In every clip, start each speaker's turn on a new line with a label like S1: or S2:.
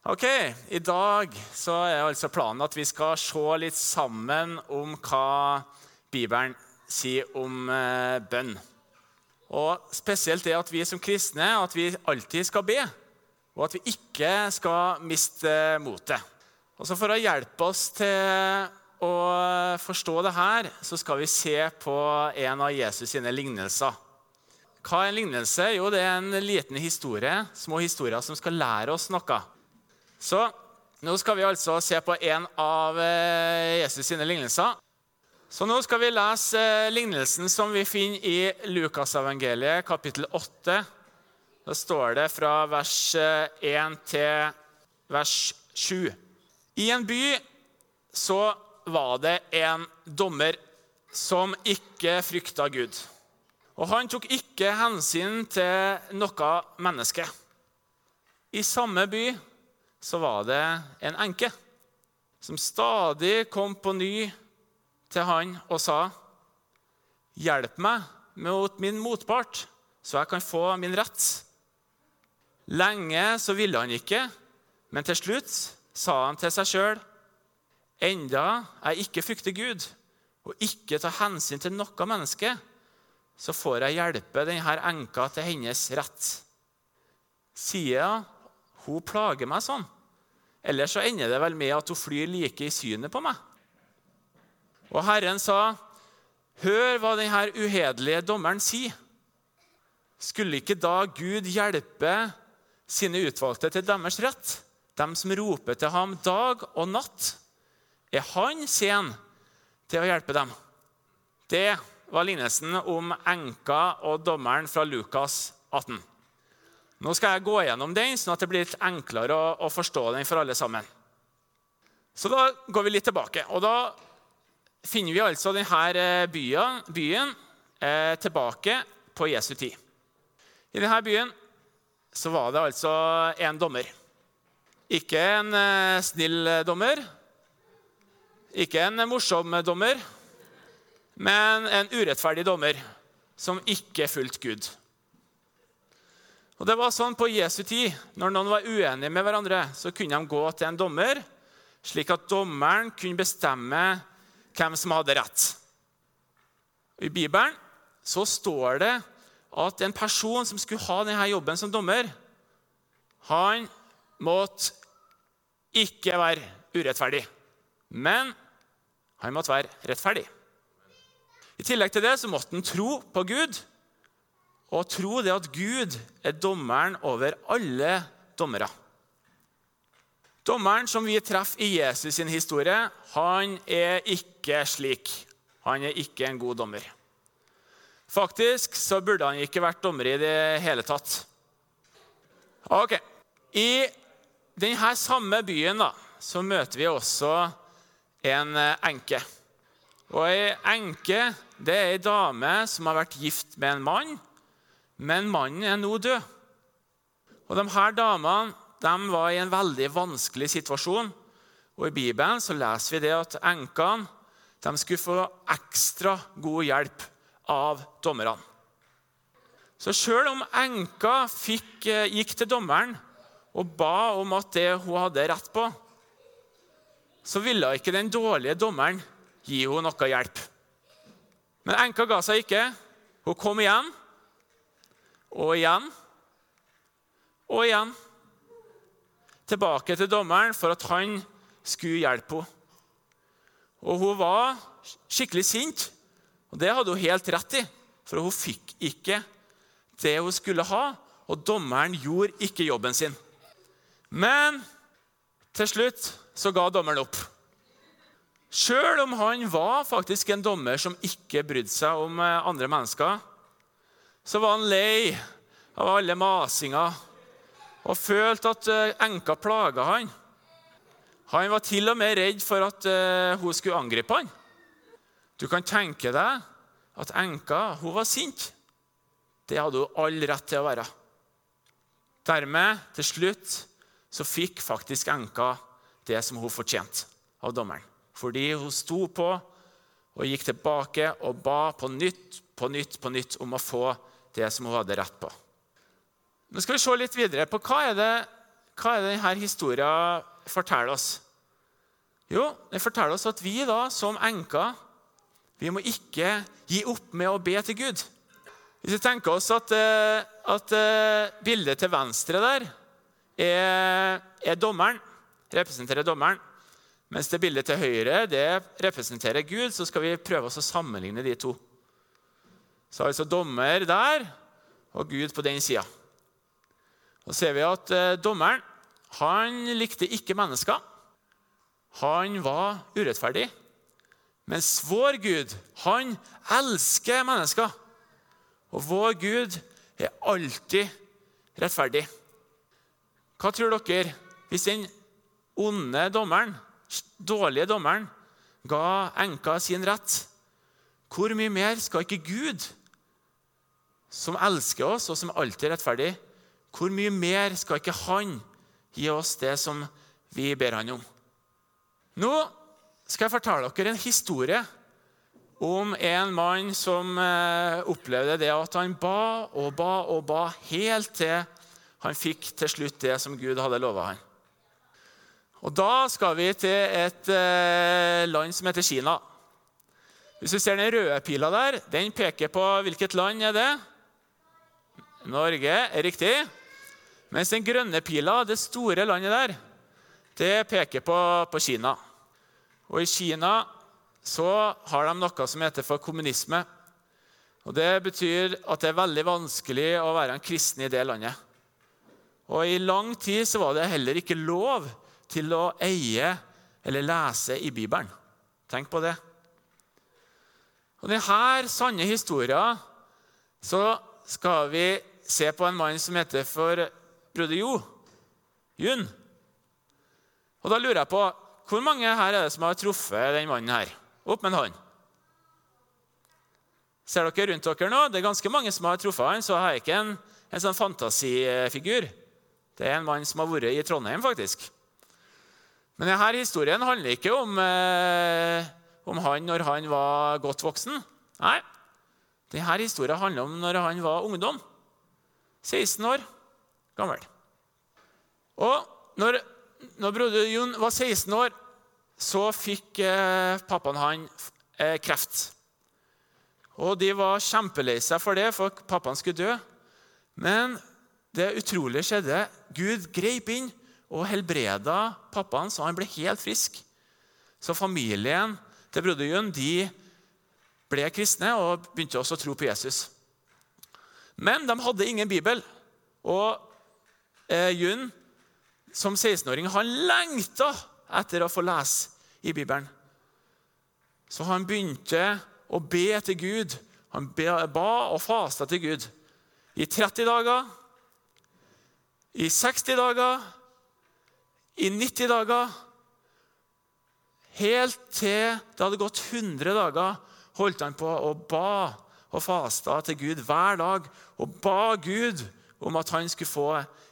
S1: Ok, I dag så er altså planen at vi skal se litt sammen om hva Bibelen sier om eh, bønn. Og Spesielt det at vi som kristne at vi alltid skal be, og at vi ikke skal miste motet. Og så For å hjelpe oss til å forstå det her, så skal vi se på en av Jesus sine lignelser. Hva er en lignelse? Jo, det er en liten historie, små historier som skal lære oss noe. Så nå skal vi altså se på en av eh, Jesus sine lignelser. Så nå skal vi lese eh, lignelsen som vi finner i Lukasevangeliet, kapittel 8. Da står det fra vers 1 eh, til vers 7. I en by så var det en dommer som ikke frykta Gud. Og han tok ikke hensyn til noe menneske. I samme by så var det en enke som stadig kom på ny til han og sa, 'Hjelp meg mot min motpart, så jeg kan få min rett.' Lenge så ville han ikke, men til slutt sa han til seg sjøl, 'Enda jeg ikke frykter Gud og ikke tar hensyn til noe menneske,' så får jeg hjelpe denne enka til hennes rett. Siden hun plager meg sånn. Ellers så ender det vel med at hun flyr like i synet på meg. Og Herren sa, 'Hør hva denne uhederlige dommeren sier.' Skulle ikke da Gud hjelpe sine utvalgte til deres rett, dem som roper til ham dag og natt? Er han sen til å hjelpe dem? Det var lignelsen om enka og dommeren fra Lukas 18. Nå skal jeg gå gjennom den, sånn at det blir litt enklere å, å, forstå den for alle sammen. Så da går vi litt tilbake. Og da finner vi altså denne eh, byen, byen eh, tilbake på Jesu tid. I denne byen så var det altså en dommer. Ikke en eh, snill dommer, ikke en morsom dommer, men en urettferdig dommer som ikke fulgte Gud. Og det var sånn På Jesu tid, når noen var uenige med hverandre, så kunne de gå til en dommer, slik at dommeren kunne bestemme hvem som hadde rett. I Bibelen så står det at en person som skulle ha denne jobben som dommer, han måtte ikke være urettferdig, men han måtte være rettferdig. I tillegg til det så måtte han tro på Gud og tro det at Gud er dommeren over alle dommere. Dommeren som vi treffer i Jesus sin historie, han er ikke slik. Han er ikke en god dommer. Faktisk så burde han ikke vært dommer i det hele tatt. Ok, I denne samme byen da, så møter vi også en enke. Og Ei enke det er ei dame som har vært gift med en mann men mannen er nå død. Og de her damene de var i en veldig vanskelig situasjon. Og I Bibelen så leser vi det at enkene de skulle få ekstra god hjelp av dommerne. Så sjøl om enka fikk, eh, gikk til dommeren og ba om at det hun hadde rett på, så ville ikke den dårlige dommeren gi henne noe hjelp. Men enka ga seg ikke. Hun kom igjen og igjen og igjen. Tilbake til dommeren for at han skulle hjelpe henne. Og hun var skikkelig sint, og det hadde hun helt rett i. For hun fikk ikke det hun skulle ha, og dommeren gjorde ikke jobben sin. Men til slutt så ga dommeren opp. Sjøl om han var faktisk en dommer som ikke brydde seg om eh, andre mennesker, så var han lei av alle masinga og følte at eh, enka plaga han. Han var til og med redd for at uh, hun skulle angripe han. Du kan tenke deg at enka hun var sint. Det hadde hun all rett til å være. Dermed, til slutt, så fikk faktisk enka det som hun fortjente av dommeren. Fordi hun sto på og gikk tilbake og ba på nytt på nytt på nytt om å få det som hun hadde rett på. Nå skal vi se litt videre på hva er det, hva er det denne historien forteller oss? Jo, den forteller oss at vi da, som enker, vi må ikke gi opp med å be til Gud. Hvis vi tenker oss at, eh, at eh, bildet til venstre der er, er dommeren, representerer dommeren, mens det bildet til høyre det representerer Gud, så skal vi prøve oss å sammenligne de to. Så altså dommer der og Gud på den sida. Så ser vi at eh, dommeren han likte ikke mennesker. Han var urettferdig. Mens vår Gud, han elsker mennesker. Og vår Gud er alltid rettferdig. Hva tror dere hvis den onde dommeren dårlige dommeren ga enka sin rett, hvor mye mer skal ikke Gud, som elsker oss, og som alltid er rettferdig, hvor mye mer skal ikke Han gi oss det som vi ber Han om? Nå skal jeg fortelle dere en historie om en mann som eh, opplevde det at han ba og ba og ba helt til han fikk til slutt det som Gud hadde lova han. Og Da skal vi til et eh, land som heter Kina. Hvis du ser den røde pila der, den peker på hvilket land er det? Norge er riktig. Mens den grønne pila, det store landet der, det peker på, på Kina. Og i Kina så har de noe som heter for kommunisme. Og Det betyr at det er veldig vanskelig å være en kristen i det landet. Og I lang tid så var det heller ikke lov til å eie eller lese i Bibelen. Tenk på det. Og denne sanne historien så skal vi se på en mann som heter for broder Jo. Jun. Og da lurer jeg på hvor mange her er det som har truffet den mannen her? Opp med en hånd. Ser dere rundt dere nå? Det er ganske mange som har truffet han, så jeg jeg ikke en, en sånn fantasifigur. Det er en mann som har vært i Trondheim, faktisk. Men denne historien handler ikke om, eh, om han når han var godt voksen. Nei, denne historien handler om når han var ungdom. 16 år gammel. Og når, når broder Jon var 16 år, så fikk eh, pappaen han eh, kreft. Og De var kjempelei seg for det, for pappaen skulle dø. Men det utrolige skjedde. Gud grep inn og helbreda pappaen, så han ble helt frisk. Så familien til broder Jun de ble kristne og begynte også å tro på Jesus. Men de hadde ingen bibel. Og eh, Jun som 16-åring han lengta etter å få lese i Bibelen. Så han begynte å be til Gud. Han ba og fasta til Gud i 30 dager, i 60 dager i 90 dager. Helt til det hadde gått 100 dager, holdt han på og ba og fasta til Gud hver dag og ba Gud om at han skulle få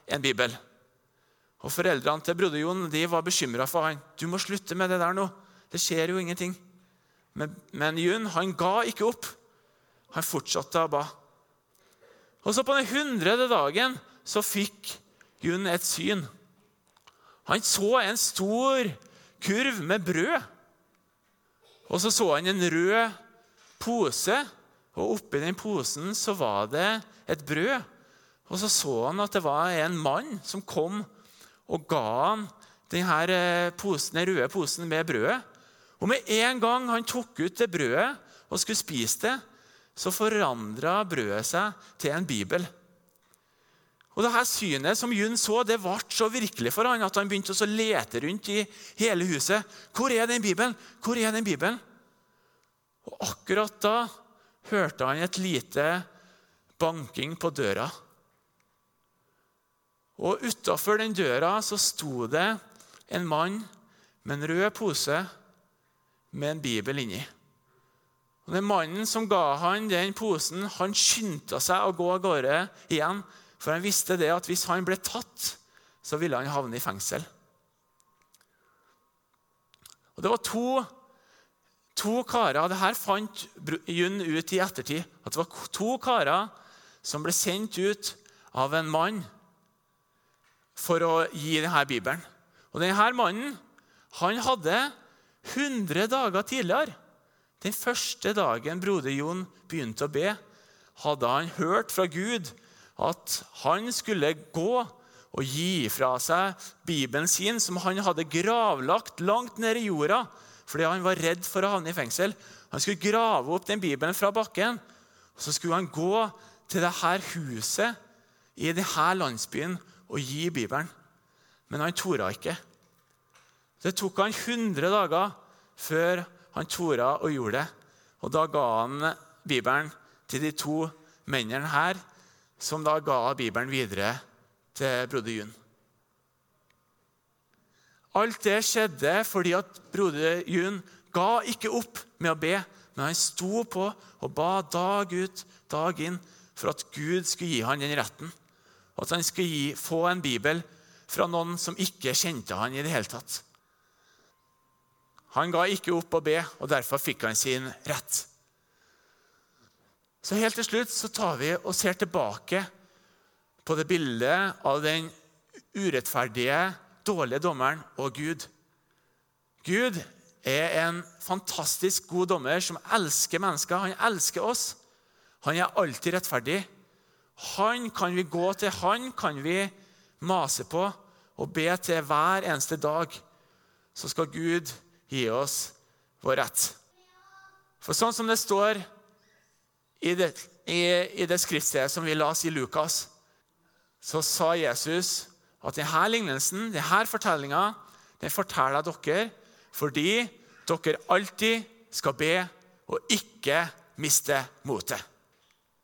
S1: en bibel. Og Foreldrene til broder Jon de var bekymra for han. Du må slutte med det der nå. Det skjer jo ingenting. Men, men Jon han ga ikke opp. Han fortsatte å ba. Og så På den hundrede dagen så fikk Jon et syn. Han så en stor kurv med brød. Og så så han en rød pose, og oppi den posen så var det et brød. Og så så han at det var en mann som kom og ga han denne eh, posen, den røde posen med brødet. Og med en gang han tok ut det brødet og skulle spise det, så forandra brødet seg til en bibel. Og det her Synet som Jun så, det ble så virkelig for han at han begynte å lete rundt i hele huset. Hvor er den Bibelen? Hvor er den Bibelen? Og Akkurat da hørte han et lite banking på døra. Og Utafor den døra så sto det en mann med en rød pose med en bibel inni. Og Den mannen som ga han den posen, han skyndte seg å gå av gårde igjen for han visste det at hvis han ble tatt, så ville han havne i fengsel. Og Det var to, to karer Det her fant Jun ut i ettertid. At det var to karer som ble sendt ut av en mann for å gi denne Bibelen. Og denne mannen han hadde 100 dager tidligere, den første dagen broder Jon begynte å be, hadde han hørt fra Gud at han skulle gå og gi fra seg Bibelen sin, som han hadde gravlagt langt ned i jorda fordi han var redd for å havne i fengsel. Han skulle grave opp den Bibelen fra bakken, og så skulle han gå til dette huset i denne landsbyen og gi Bibelen. Men han torde ikke. Det tok han 100 dager før han torde og gjorde det. Og da ga han Bibelen til de to mennene her, som da ga Bibelen videre til broder Jun. Alt det skjedde fordi at broder Jun ga ikke opp med å be, men han sto på og ba dag ut, dag inn for at Gud skulle gi han den retten. Og at han skulle gi, få en bibel fra noen som ikke kjente han i det hele tatt. Han ga ikke opp å be, og derfor fikk han sin rett. Så Helt til slutt så tar vi og ser tilbake på det bildet av den urettferdige, dårlige dommeren og Gud. Gud er en fantastisk god dommer som elsker mennesker. Han elsker oss. Han er alltid rettferdig. Han kan vi gå til, han kan vi mase på og be til hver eneste dag. Så skal Gud gi oss vår rett. For sånn som det står i det, i, i det skriftstedet som vi las i Lukas, så sa Jesus at denne lignelsen, denne fortellinga, den forteller dere fordi dere alltid skal be og ikke miste motet.